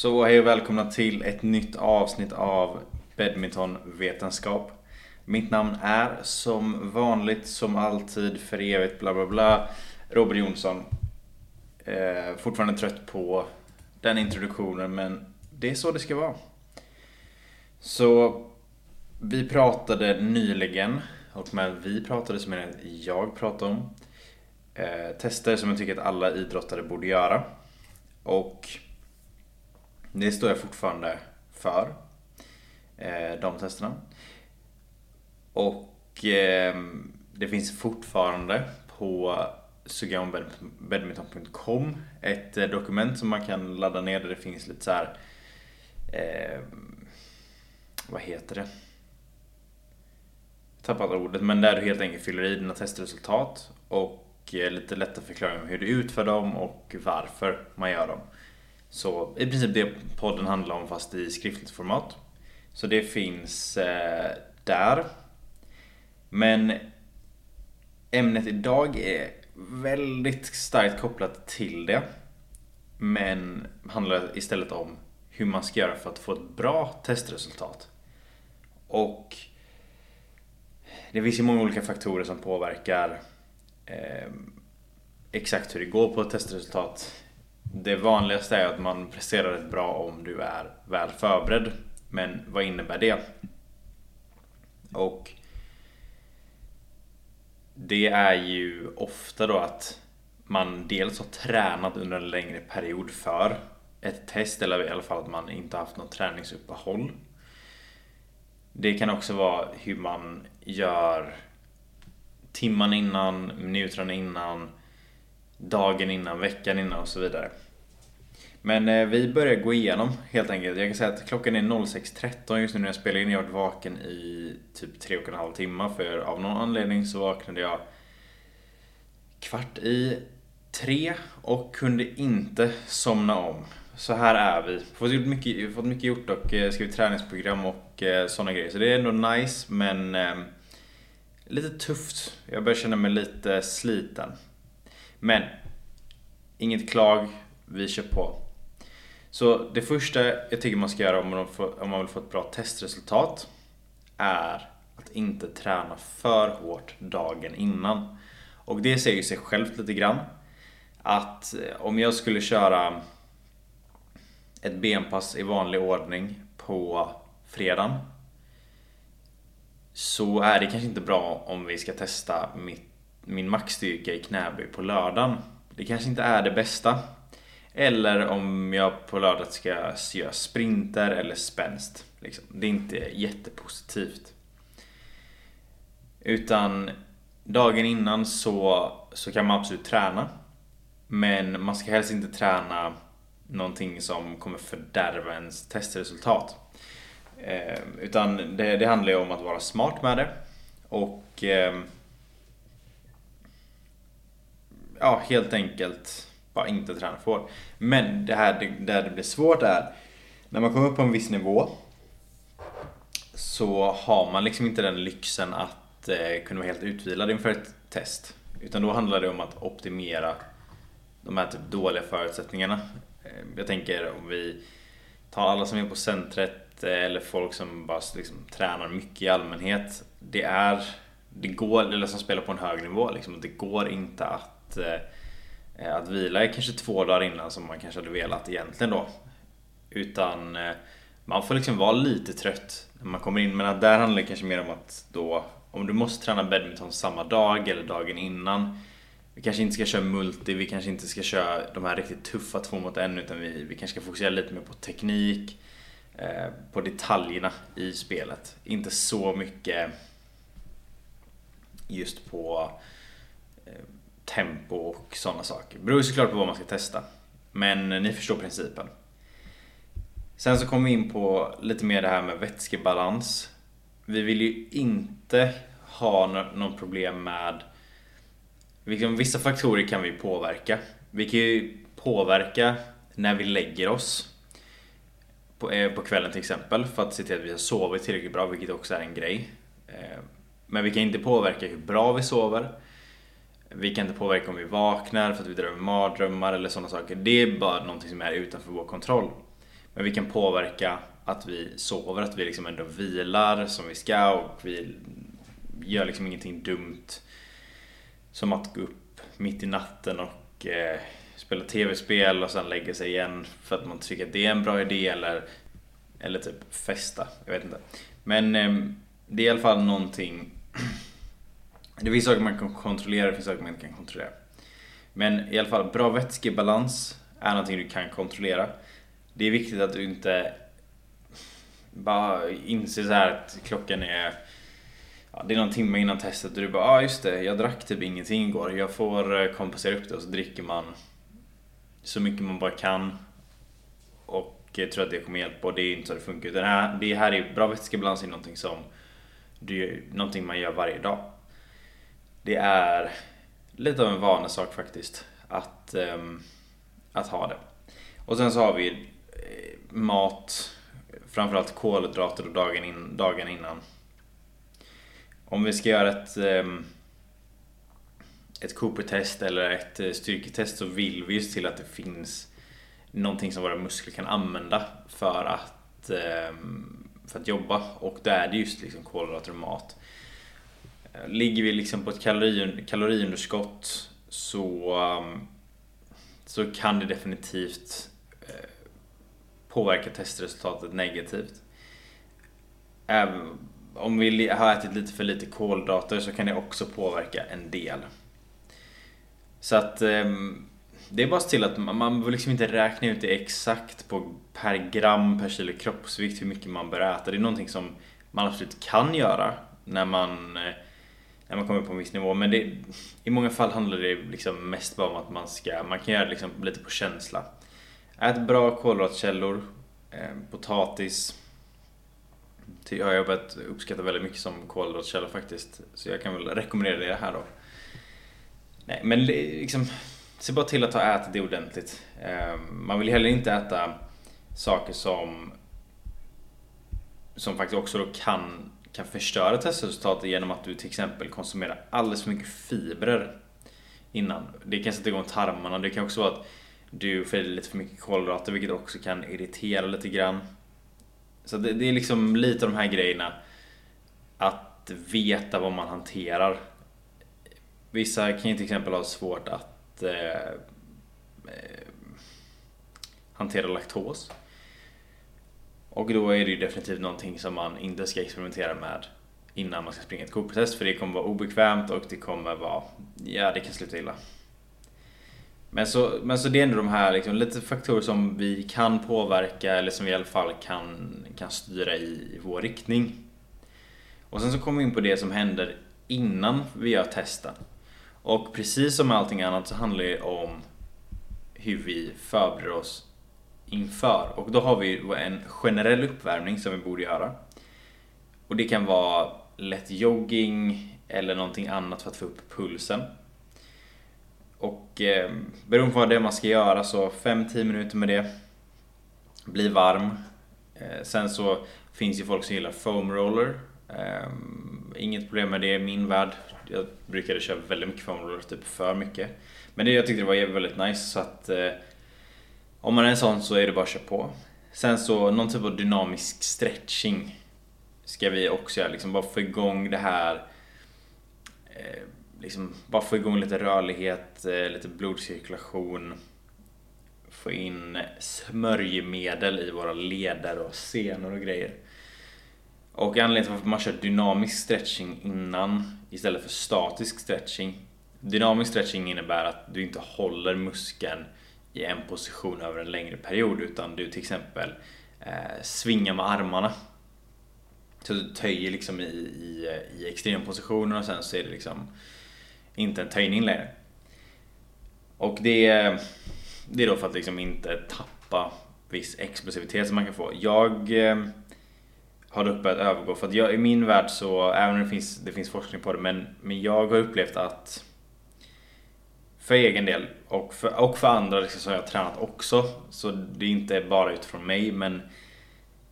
Så hej och välkomna till ett nytt avsnitt av Badmintonvetenskap. Mitt namn är som vanligt, som alltid, för evigt, bla bla bla, Robert Jonsson. Eh, fortfarande trött på den introduktionen, men det är så det ska vara. Så vi pratade nyligen, och med vi pratade så menar jag jag pratade om eh, tester som jag tycker att alla idrottare borde göra. Och det står jag fortfarande för. Eh, de testerna. Och eh, det finns fortfarande på sugaonbadminton.com ett eh, dokument som man kan ladda ner där det finns lite så här, eh, vad heter det? Tappat ordet, men där du helt enkelt fyller i dina testresultat och eh, lite lätta förklaringar om hur du utför dem och varför man gör dem. Så i princip det podden handlar om fast i skriftligt format. Så det finns eh, där. Men ämnet idag är väldigt starkt kopplat till det. Men handlar istället om hur man ska göra för att få ett bra testresultat. Och det finns ju många olika faktorer som påverkar eh, exakt hur det går på ett testresultat. Det vanligaste är att man presterar rätt bra om du är väl förberedd. Men vad innebär det? Och det är ju ofta då att man dels har tränat under en längre period för ett test eller i alla fall att man inte haft något träningsuppehåll. Det kan också vara hur man gör timmarna innan, minuterna innan, dagen innan, veckan innan och så vidare. Men eh, vi börjar gå igenom helt enkelt. Jag kan säga att klockan är 06.13 just nu när jag spelar in. Jag har varit vaken i typ tre och en halv timme för av någon anledning så vaknade jag kvart i tre och kunde inte somna om. Så här är vi. Fått, gjort mycket, fått mycket gjort och eh, skrivit träningsprogram och eh, sådana grejer. Så det är ändå nice men eh, lite tufft. Jag börjar känna mig lite sliten. Men inget klag, vi kör på. Så det första jag tycker man ska göra om man, får, om man vill få ett bra testresultat är att inte träna för hårt dagen innan. Och det säger ju sig självt lite grann. Att eh, om jag skulle köra ett benpass i vanlig ordning på fredagen så är det kanske inte bra om vi ska testa mitt, min maxstyrka i knäböj på lördagen. Det kanske inte är det bästa. Eller om jag på lördag ska göra sprinter eller spänst. Liksom. Det är inte jättepositivt. Utan dagen innan så, så kan man absolut träna. Men man ska helst inte träna någonting som kommer fördärva ens testresultat. Eh, utan det, det, handlar ju om att vara smart med det. Och eh, ja, helt enkelt bara inte träna för hårt. Men det här det, där det blir svårt är när man kommer upp på en viss nivå så har man liksom inte den lyxen att eh, kunna vara helt utvilad inför ett test. Utan då handlar det om att optimera de här typ dåliga förutsättningarna. Eh, jag tänker om vi tar alla som är på centret eh, eller folk som bara liksom tränar mycket i allmänhet. Det är, det går, eller som spelar på en hög nivå liksom, det går inte att eh, att vila är kanske två dagar innan som man kanske hade velat egentligen då. Utan eh, man får liksom vara lite trött när man kommer in. Men att där handlar det kanske mer om att då om du måste träna badminton samma dag eller dagen innan. Vi kanske inte ska köra multi, vi kanske inte ska köra de här riktigt tuffa två mot en utan vi, vi kanske ska fokusera lite mer på teknik, eh, på detaljerna i spelet. Inte så mycket just på tempo och sådana saker. Det beror såklart på vad man ska testa. Men ni förstår principen. Sen så kommer vi in på lite mer det här med vätskebalans. Vi vill ju inte ha något problem med liksom, Vissa faktorer kan vi påverka. Vi kan ju påverka när vi lägger oss på, eh, på kvällen till exempel för att se till att vi har sovit tillräckligt bra, vilket också är en grej. Eh, men vi kan inte påverka hur bra vi sover. Vi kan inte påverka om vi vaknar för att vi drömmer mardrömmar eller sådana saker. Det är bara någonting som är utanför vår kontroll. Men vi kan påverka att vi sover, att vi liksom ändå vilar som vi ska och vi gör liksom ingenting dumt. Som att gå upp mitt i natten och eh, spela tv-spel och sen lägga sig igen för att man tycker att det är en bra idé eller, eller typ festa. Jag vet inte. Men eh, det är i alla fall någonting det finns saker man kan kontrollera, det finns saker man inte kan kontrollera. Men i alla fall, bra vätskebalans är någonting du kan kontrollera. Det är viktigt att du inte bara inser så här att klockan är ja, det är någon timme innan testet och du bara, ja ah, just det, jag drack typ ingenting igår. Jag får eh, kompensera upp det och så dricker man så mycket man bara kan. Och jag tror att det kommer hjälpa och det är inte så det funkar. Det här, det här är bra vätskebalans är någonting som du, någonting man gör varje dag. Det är lite av en vanesak faktiskt att, um, att ha det. Och sen så har vi eh, mat, framförallt kolhydrater och dagen, in, dagen innan. Om vi ska göra ett, um, ett Cooper-test eller ett eh, styrketest så vill vi ju se till att det finns någonting som våra muskler kan använda för att, ehm, för att jobba och då är det just liksom kolhydrater och mat. Ligger vi liksom på ett kalori, kaloriunderskott så, um, så kan det definitivt eh, påverka testresultatet negativt. Även om vi har ätit lite för lite kolhydrater så kan det också påverka en del. Så att ehm, det är bara till att man vill liksom inte räkna ut det exakt på per gram per kilo kroppsvikt hur mycket man bör äta. Det är någonting som man absolut kan göra när man eh, när man kommer på en viss nivå. Men det, i många fall handlar det liksom mest bara om att man ska, man kan göra det liksom lite på känsla. Ät bra kolhydratkällor, eh, potatis. Jag har börjat uppskatta väldigt mycket som kolhydratkälla faktiskt. Så jag kan väl rekommendera det här då. Nej, men liksom, se bara till att ha ätit det ordentligt. Eh, man vill heller inte äta saker som som faktiskt också då kan kan förstöra testresultatet genom att du till exempel konsumerar alldeles för mycket fibrer innan. Det kan sätta igång tarmarna. Det kan också vara att du får i dig lite för mycket kolhydrater vilket också kan irritera lite grann. Så det, det, är liksom lite av de här grejerna. Att veta vad man hanterar. Vissa kan ju till exempel ha svårt att eh, eh, hantera laktos. Och då är det ju definitivt någonting som man inte ska experimentera med innan man ska springa ett Cooper-test för det kommer vara obekvämt och det kommer vara, ja det kan sluta illa. Men så, men så det är ändå de här liksom, lite faktorer som vi kan påverka eller som vi i alla fall kan, kan styra i, vår riktning. Och sen så kommer vi in på det som händer innan vi gör testen. Och precis som med allting annat så handlar det om hur vi förbereder oss inför. Och då har vi en generell uppvärmning som vi borde göra. Och det kan vara lätt jogging eller någonting annat för att få upp pulsen. Och eh, beroende på vad det är man ska göra så 5-10 minuter med det. Bli varm. Eh, sen så finns ju folk som gillar foam roller. Eh, inget problem med det i min värld. Jag brukade köra väldigt mycket foam roller, typ för mycket. Men det jag tyckte det var väldigt nice så att eh, om man är en sån så är det bara att köra på. Sen så någon typ av dynamisk stretching ska vi också göra, liksom bara få igång det här eh, liksom bara få igång lite rörlighet, eh, lite blodcirkulation få in smörjmedel i våra leder och senor och grejer. Och anledningen till varför man kör dynamisk stretching innan istället för statisk stretching. Dynamisk stretching innebär att du inte håller muskeln i en position över en längre period utan du till exempel eh, svingar med armarna. Så du töjer liksom i, i, i extrempositionen och sen så är det liksom inte en töjning längre. Och det, det är då för att liksom inte tappa viss explosivitet som man kan få. Jag eh, har dock börjat övergå för att jag, i min värld så, även om det finns, det finns forskning på det, men, men jag har upplevt att för egen del och för, och för andra liksom, så har jag tränat också. Så det är inte bara utifrån mig men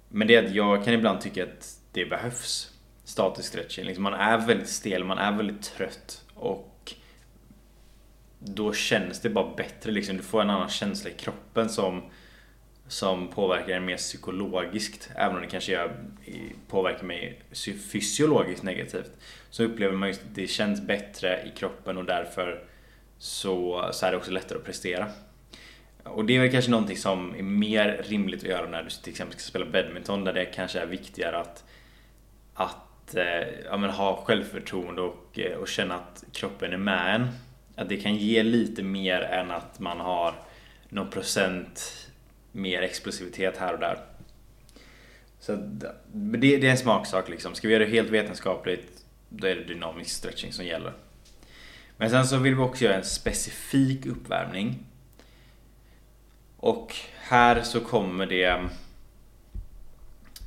Men det är att jag kan ibland tycka att det behövs statisk stretching. Liksom man är väldigt stel, man är väldigt trött och då känns det bara bättre liksom. Du får en annan känsla i kroppen som som påverkar en mer psykologiskt, även om det kanske gör, påverkar mig fysiologiskt negativt, så upplever man just att det känns bättre i kroppen och därför så, så är det också lättare att prestera. Och det är väl kanske någonting som är mer rimligt att göra när du till exempel ska spela badminton där det kanske är viktigare att, att eh, ja, men ha självförtroende och, eh, och känna att kroppen är med en. Att det kan ge lite mer än att man har någon procent mer explosivitet här och där. Så det, det är en smaksak liksom. Ska vi göra det helt vetenskapligt då är det dynamisk stretching som gäller. Men sen så vill vi också göra en specifik uppvärmning. Och här så kommer det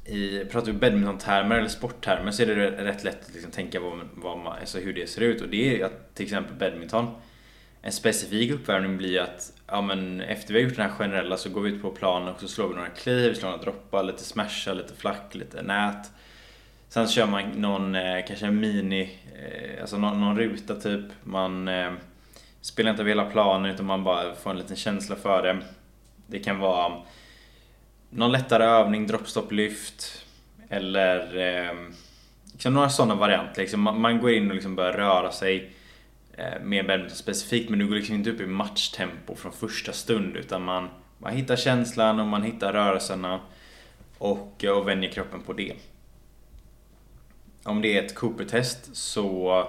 i, pratar vi badmintontermer eller sporttermer så är det rätt lätt att liksom tänka vad, vad man, alltså hur det ser ut. Och det är att till exempel badminton en specifik uppvärmning blir att ja, men efter vi har gjort den här generella så går vi ut på planen och så slår vi några kliv, slår några droppar, lite smasha, lite flack, lite nät. Sen kör man någon, eh, kanske en mini, eh, alltså någon, någon, ruta typ. Man eh, spelar inte över hela planen utan man bara får en liten känsla för det. Det kan vara någon lättare övning, droppstopplyft. Eller eh, liksom några sådana varianter. Liksom man, man, går in och liksom börjar röra sig Eh, mer badminton specifikt men du går liksom inte upp i matchtempo från första stund utan man, man hittar känslan och man hittar rörelserna och, eh, och vänjer kroppen på det. Om det är ett Cooper-test så,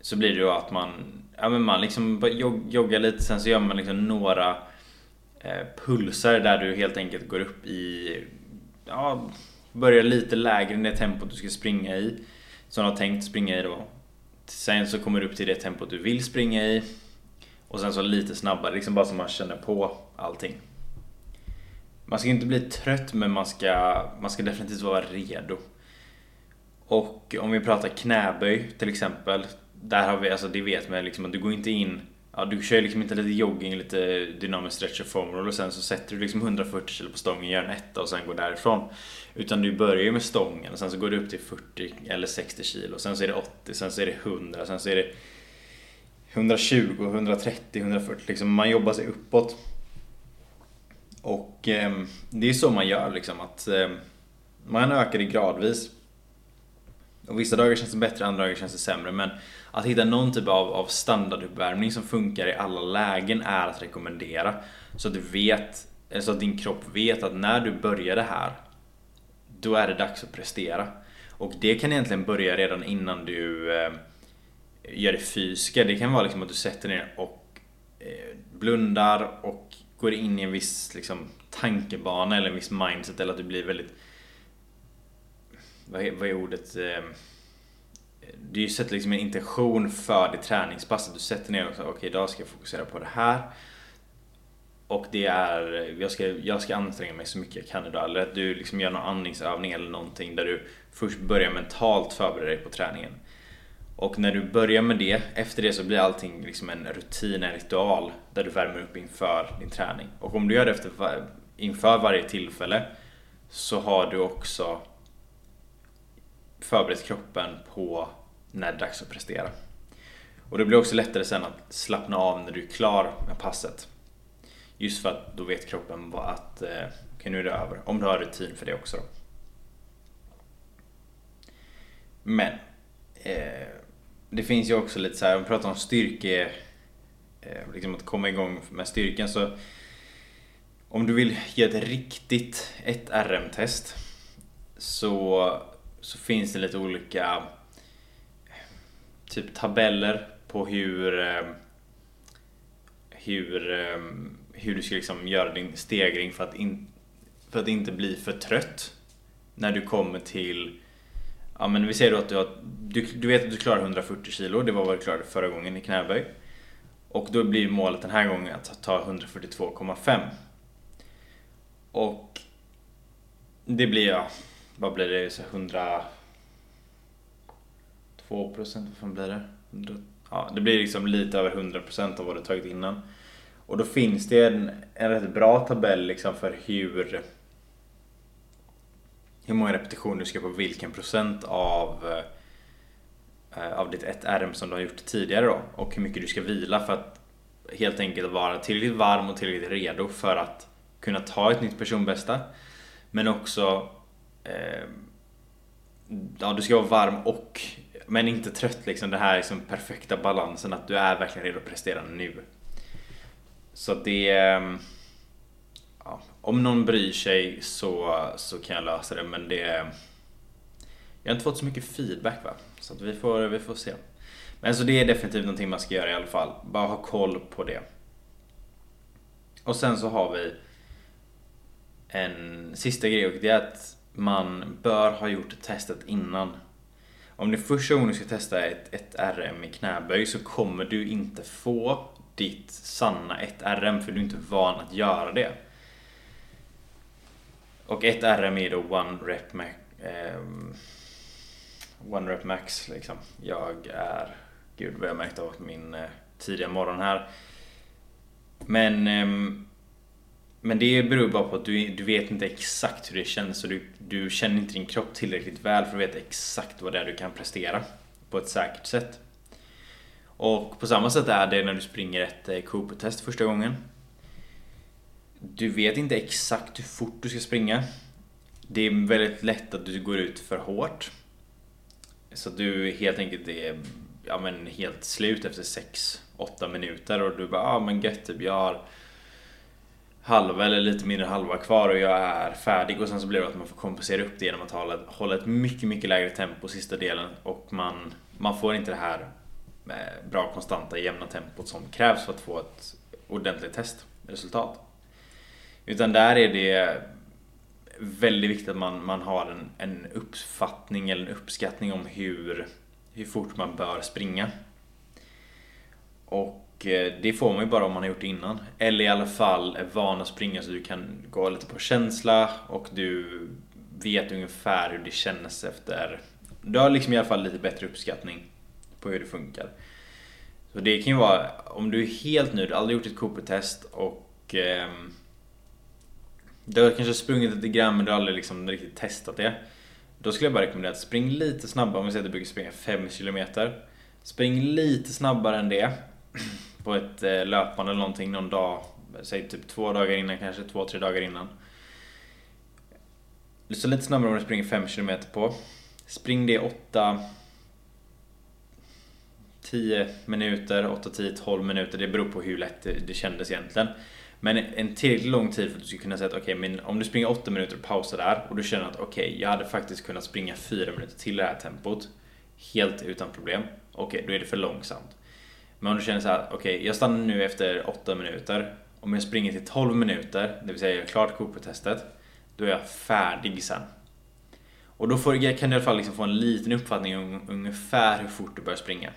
så blir det ju att man, ja, men man liksom joggar lite sen så gör man liksom några eh, pulser där du helt enkelt går upp i, ja, börjar lite lägre än det tempot du ska springa i. Som du har tänkt springa i då. Sen så kommer du upp till det tempot du vill springa i. Och sen så lite snabbare, liksom bara så man känner på allting. Man ska inte bli trött men man ska, man ska definitivt vara redo. Och om vi pratar knäböj till exempel. Där har vi, alltså det vet man liksom att du går inte in Ja, du kör liksom inte lite jogging, lite dynamisk stretch och foamroll. och sen så sätter du liksom 140 kilo på stången, gör en etta och sen går därifrån. Utan du börjar ju med stången och sen så går du upp till 40 eller 60 kilo. Sen så är det 80, sen så är det 100, sen så är det 120, 130, 140. Liksom man jobbar sig uppåt. Och eh, det är så man gör liksom att eh, man ökar det gradvis. Och vissa dagar känns det bättre, andra dagar känns det sämre. Men att hitta någon typ av, av standarduppvärmning som funkar i alla lägen är att rekommendera. Så att du vet, så att din kropp vet att när du börjar det här, då är det dags att prestera. Och det kan egentligen börja redan innan du eh, gör det fysiska. Det kan vara liksom att du sätter ner och eh, blundar och går in i en viss liksom, tankebana eller en viss mindset eller att du blir väldigt... Vad är, vad är ordet? Ehm, du sätter liksom en intention för ditt träningspass. Du sätter ner och säger okej okay, idag ska jag fokusera på det här. Och det är, jag ska, jag ska anstränga mig så mycket jag kan idag. Eller att du liksom gör någon andningsövning eller någonting där du först börjar mentalt förbereda dig på träningen. Och när du börjar med det, efter det så blir allting liksom en rutin, en ritual där du värmer upp inför din träning. Och om du gör det efter, inför varje tillfälle så har du också förberett kroppen på när det är dags att prestera. Och det blir också lättare sen att slappna av när du är klar med passet. Just för att då vet kroppen att eh, okay, nu är det över. Om du har rutin för det också då. Men eh, det finns ju också lite så här, om vi pratar om styrke, eh, liksom att komma igång med styrkan så om du vill ge ett riktigt ett RM-test så, så finns det lite olika eh, typ tabeller på hur eh, hur, eh, hur du ska liksom göra din stegring för att, in, för att inte bli för trött när du kommer till Ja men vi säger då att du, har, du, du vet att du klarar 140 kilo, det var vad du klarade förra gången i knäböj. Och då blir målet den här gången att ta 142,5. Och det blir ja, vad blir det, så 100 2 procent, vad fan blir det? 100, ja, det blir liksom lite över 100 procent av vad du tagit innan. Och då finns det en, en rätt bra tabell liksom för hur hur många repetitioner du ska på vilken procent av eh, av ditt 1RM som du har gjort tidigare då och hur mycket du ska vila för att helt enkelt vara tillräckligt varm och tillräckligt redo för att kunna ta ett nytt personbästa. Men också eh, Ja, du ska vara varm och men inte trött liksom. Det här liksom perfekta balansen att du är verkligen redo att prestera nu. Så det... Ehm, ja, om någon bryr sig så, så kan jag lösa det men det... Jag har inte fått så mycket feedback va? Så att vi, får, vi får se. Men så det är definitivt någonting man ska göra i alla fall. Bara ha koll på det. Och sen så har vi en sista grej och det är att man bör ha gjort testet innan. Om det är första gången du ska testa ett, ett RM i knäböj så kommer du inte få ditt sanna 1RM för du är inte van att göra det. Och ett RM är då one rep, max, eh, one rep max liksom. Jag är, gud vad jag märkt av min eh, tidiga morgon här. Men eh, men det beror bara på att du, du vet inte exakt hur det känns så du, du känner inte din kropp tillräckligt väl för att veta exakt vad det är du kan prestera på ett säkert sätt. Och på samma sätt är det när du springer ett eh, Cooper-test första gången. Du vet inte exakt hur fort du ska springa. Det är väldigt lätt att du går ut för hårt. Så att du helt enkelt är ja, men helt slut efter 6-8 minuter och du bara ja ah, men gött typ, jag har halva eller lite mindre halva kvar och jag är färdig och sen så blir det att man får kompensera upp det genom att hålla, hålla ett mycket, mycket lägre tempo sista delen och man, man får inte det här eh, bra konstanta jämna tempot som krävs för att få ett ordentligt testresultat. Utan där är det väldigt viktigt att man, man har en, en uppfattning eller en uppskattning om hur, hur fort man bör springa. Och Eh, det får man ju bara om man har gjort det innan. Eller i alla fall är van att springa så du kan gå lite på känsla och du vet ungefär hur det känns efter... Du har liksom i alla fall lite bättre uppskattning på hur det funkar. Så det kan ju vara, om du är helt ny, du har aldrig gjort ett Cooper-test och eh, du har kanske sprungit lite grann men du har aldrig liksom riktigt testat det. Då skulle jag bara rekommendera att spring lite snabbare, om vi säger att du brukar springa 5 km. Spring lite snabbare än det på ett eh, löpande eller någonting någon dag, säg typ två dagar innan kanske, två, tre dagar innan. Så lite snabbare om du springer 5 km på. Spring det 8 10 minuter, 8, 10, 12 minuter. Det beror på hur lätt det, det kändes egentligen. Men en tillräckligt lång tid för att du ska kunna säga att okej, okay, men om du springer 8 minuter och pausar där och du känner att okej, okay, jag hade faktiskt kunnat springa 4 minuter till det här tempot. Helt utan problem. Okej, okay, då är det för långsamt. Men om du känner så här, okej okay, jag stannar nu efter 8 minuter. Om jag springer till 12 minuter, det vill säga jag gör klart Cooper-testet, då är jag färdig sen. Och då får, kan du i alla fall liksom få en liten uppfattning om ungefär hur fort du börjar springa.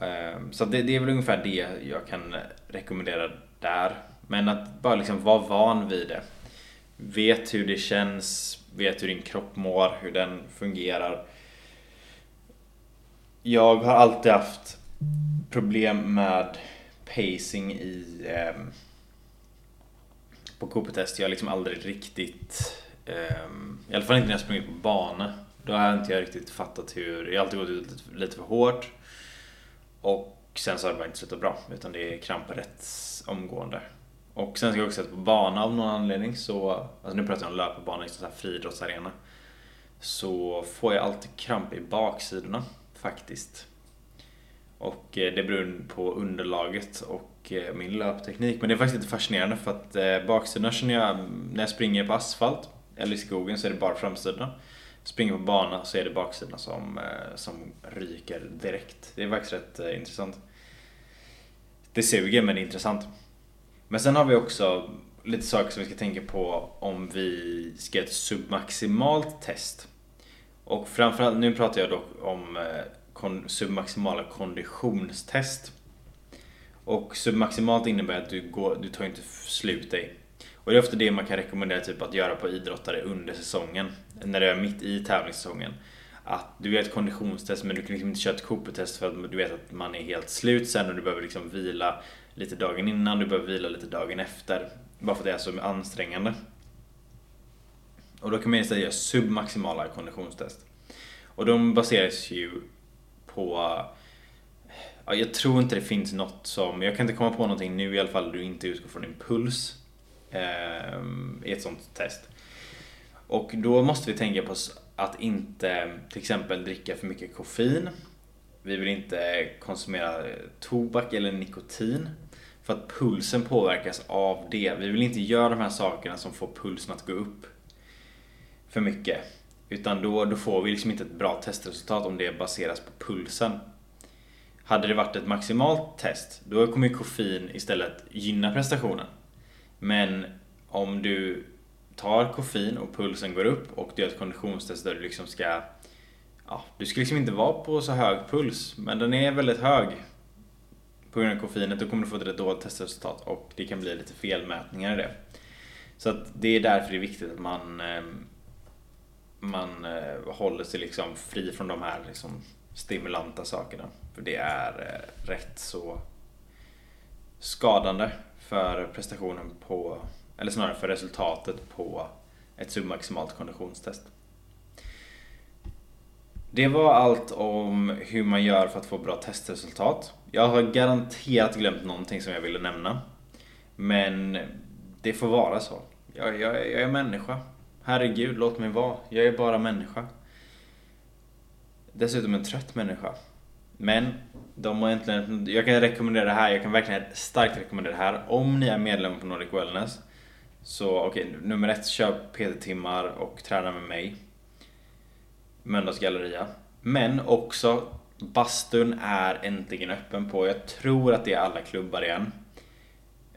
Ehm, så det, det är väl ungefär det jag kan rekommendera där. Men att bara liksom vara van vid det. Vet hur det känns, vet hur din kropp mår, hur den fungerar. Jag har alltid haft problem med pacing i eh, på Cooper-test. Jag har liksom aldrig riktigt, eh, i alla fall inte när jag sprungit på bana. Då har jag inte riktigt fattat hur, jag har alltid gått ut lite, lite för hårt. Och sen så har det bara inte slutat bra, utan det är rätt omgående. Och sen ska jag också säga att på bana av någon anledning så, alltså nu pratar jag om löparbana, liksom friidrottsarena. Så får jag alltid kramp i baksidorna faktiskt. Och eh, det beror på underlaget och eh, min löpteknik. Men det är faktiskt lite fascinerande för att eh, baksidan känner jag mm, när jag springer på asfalt eller i skogen så är det bara framsidan. Springer på bana så är det baksidan som, som ryker direkt. Det är faktiskt rätt intressant. Det suger men det är intressant. Men sen har vi också lite saker som vi ska tänka på om vi ska göra ett submaximalt test. Och framförallt, nu pratar jag dock om submaximala konditionstest. Och submaximalt innebär att du, går, du tar inte slut dig. Och det är ofta det man kan rekommendera typ att göra på idrottare under säsongen. När du är mitt i tävlingssäsongen. Att du gör ett konditionstest men du kan liksom inte köra ett Cooper-test för att du vet att man är helt slut sen och du behöver liksom vila lite dagen innan, du behöver vila lite dagen efter. Bara för att det är så ansträngande. Och då kan man istället göra submaximala konditionstest. Och de baseras ju på... Ja, jag tror inte det finns något som... Jag kan inte komma på någonting nu i alla fall du inte utgår från din puls. eh, i ett sånt test. Och då måste vi tänka på att inte till exempel dricka för mycket koffein. Vi vill inte konsumera tobak eller nikotin. För att pulsen påverkas av det. Vi vill inte göra de här sakerna som får pulsen att gå upp för mycket. Utan då, då får vi liksom inte ett bra testresultat om det baseras på pulsen. Hade det varit ett maximalt test, då kommer ju koffein istället gynna prestationen. Men om du tar koffein och pulsen går upp och du gör ett konditionstest där du liksom ska Ja, du ska liksom inte vara på så hög puls, men den är väldigt hög på grund av koffeinet, då kommer du få ett rätt dåligt testresultat och det kan bli lite felmätningar i det. Så att det är därför det är viktigt att man ehm, man eh, håller sig liksom fri från de här liksom stimulanta sakerna. För det är eh, rätt så skadande för prestationen på, eller snarare för resultatet på ett submaximalt konditionstest. Det var allt om hur man gör för att få bra testresultat. Jag har garanterat glömt någonting som jag ville nämna. Men det får vara så. Jag, jag, jag är människa. Herregud, låt mig vara. Jag är bara människa. Dessutom en trött människa. Men de har äntligen, jag kan rekommendera det här, jag kan verkligen starkt rekommendera det här. Om ni är medlem på Nordic Wellness så okej, okay, nummer ett, köp PT-timmar och träna med mig. Mölndals galleria. Men också bastun är äntligen öppen på, jag tror att det är alla klubbar igen.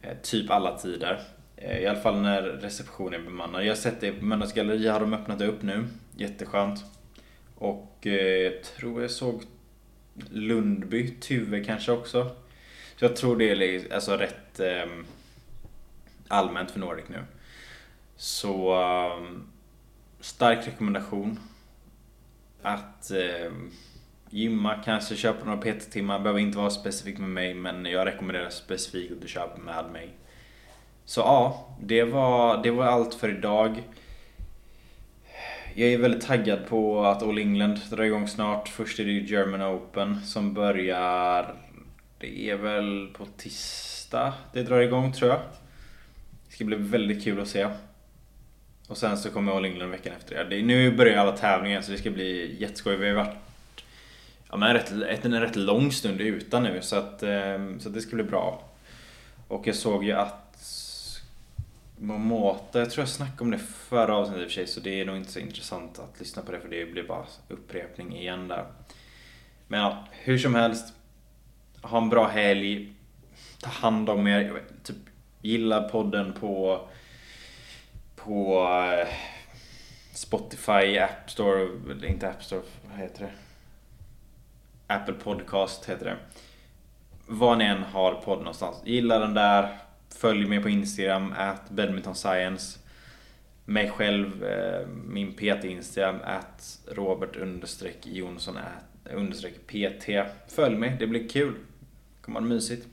Eh, typ alla tider. Eh, I alla fall när receptionen är bemannad. Jag har sett det på Mölndals galleri har de öppnat upp nu. Jätteskönt. Och eh, jag tror jag såg Lundby, Tuve kanske också. Så jag tror det är alltså rätt eh, allmänt för Nordic nu. Så ehm, stark rekommendation. Att eh, gymma, kanske köpa några PT-timmar. Behöver inte vara specifikt med mig men jag rekommenderar specifikt att du köper med mig. Så ja, det var, det var allt för idag. Jag är väldigt taggad på att All England drar igång snart. Först är det ju German Open som börjar... Det är väl på tisdag det drar igång tror jag. Det ska bli väldigt kul att se. Och sen så kommer All England veckan efter det. Nu börjar alla tävlingar så det ska bli jätteskoj. Vi har varit ja, men rätt, en rätt lång stund utan nu så att, eh, så att det ska bli bra. Och jag såg ju att Momota, jag tror jag snackade om det förra avsnittet i och för sig så det är nog inte så intressant att lyssna på det för det blir bara upprepning igen där. Men ja, hur som helst. Ha en bra helg. Ta hand om er. Typ, gilla podden på på eh, Spotify, App Store, inte App Store, vad heter det? Apple Podcast heter det. Var ni än har podd någonstans. Gilla den där, Följ mig på Instagram, at badmintonscience. Mig själv, eh, min PT Instagram, at Robert understreck Jonsson understreck PT. Följ mig, det blir kul. Det kommer vara mysigt.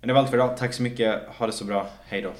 Men det var allt för idag. Tack så mycket. Ha det så bra. Hejdå.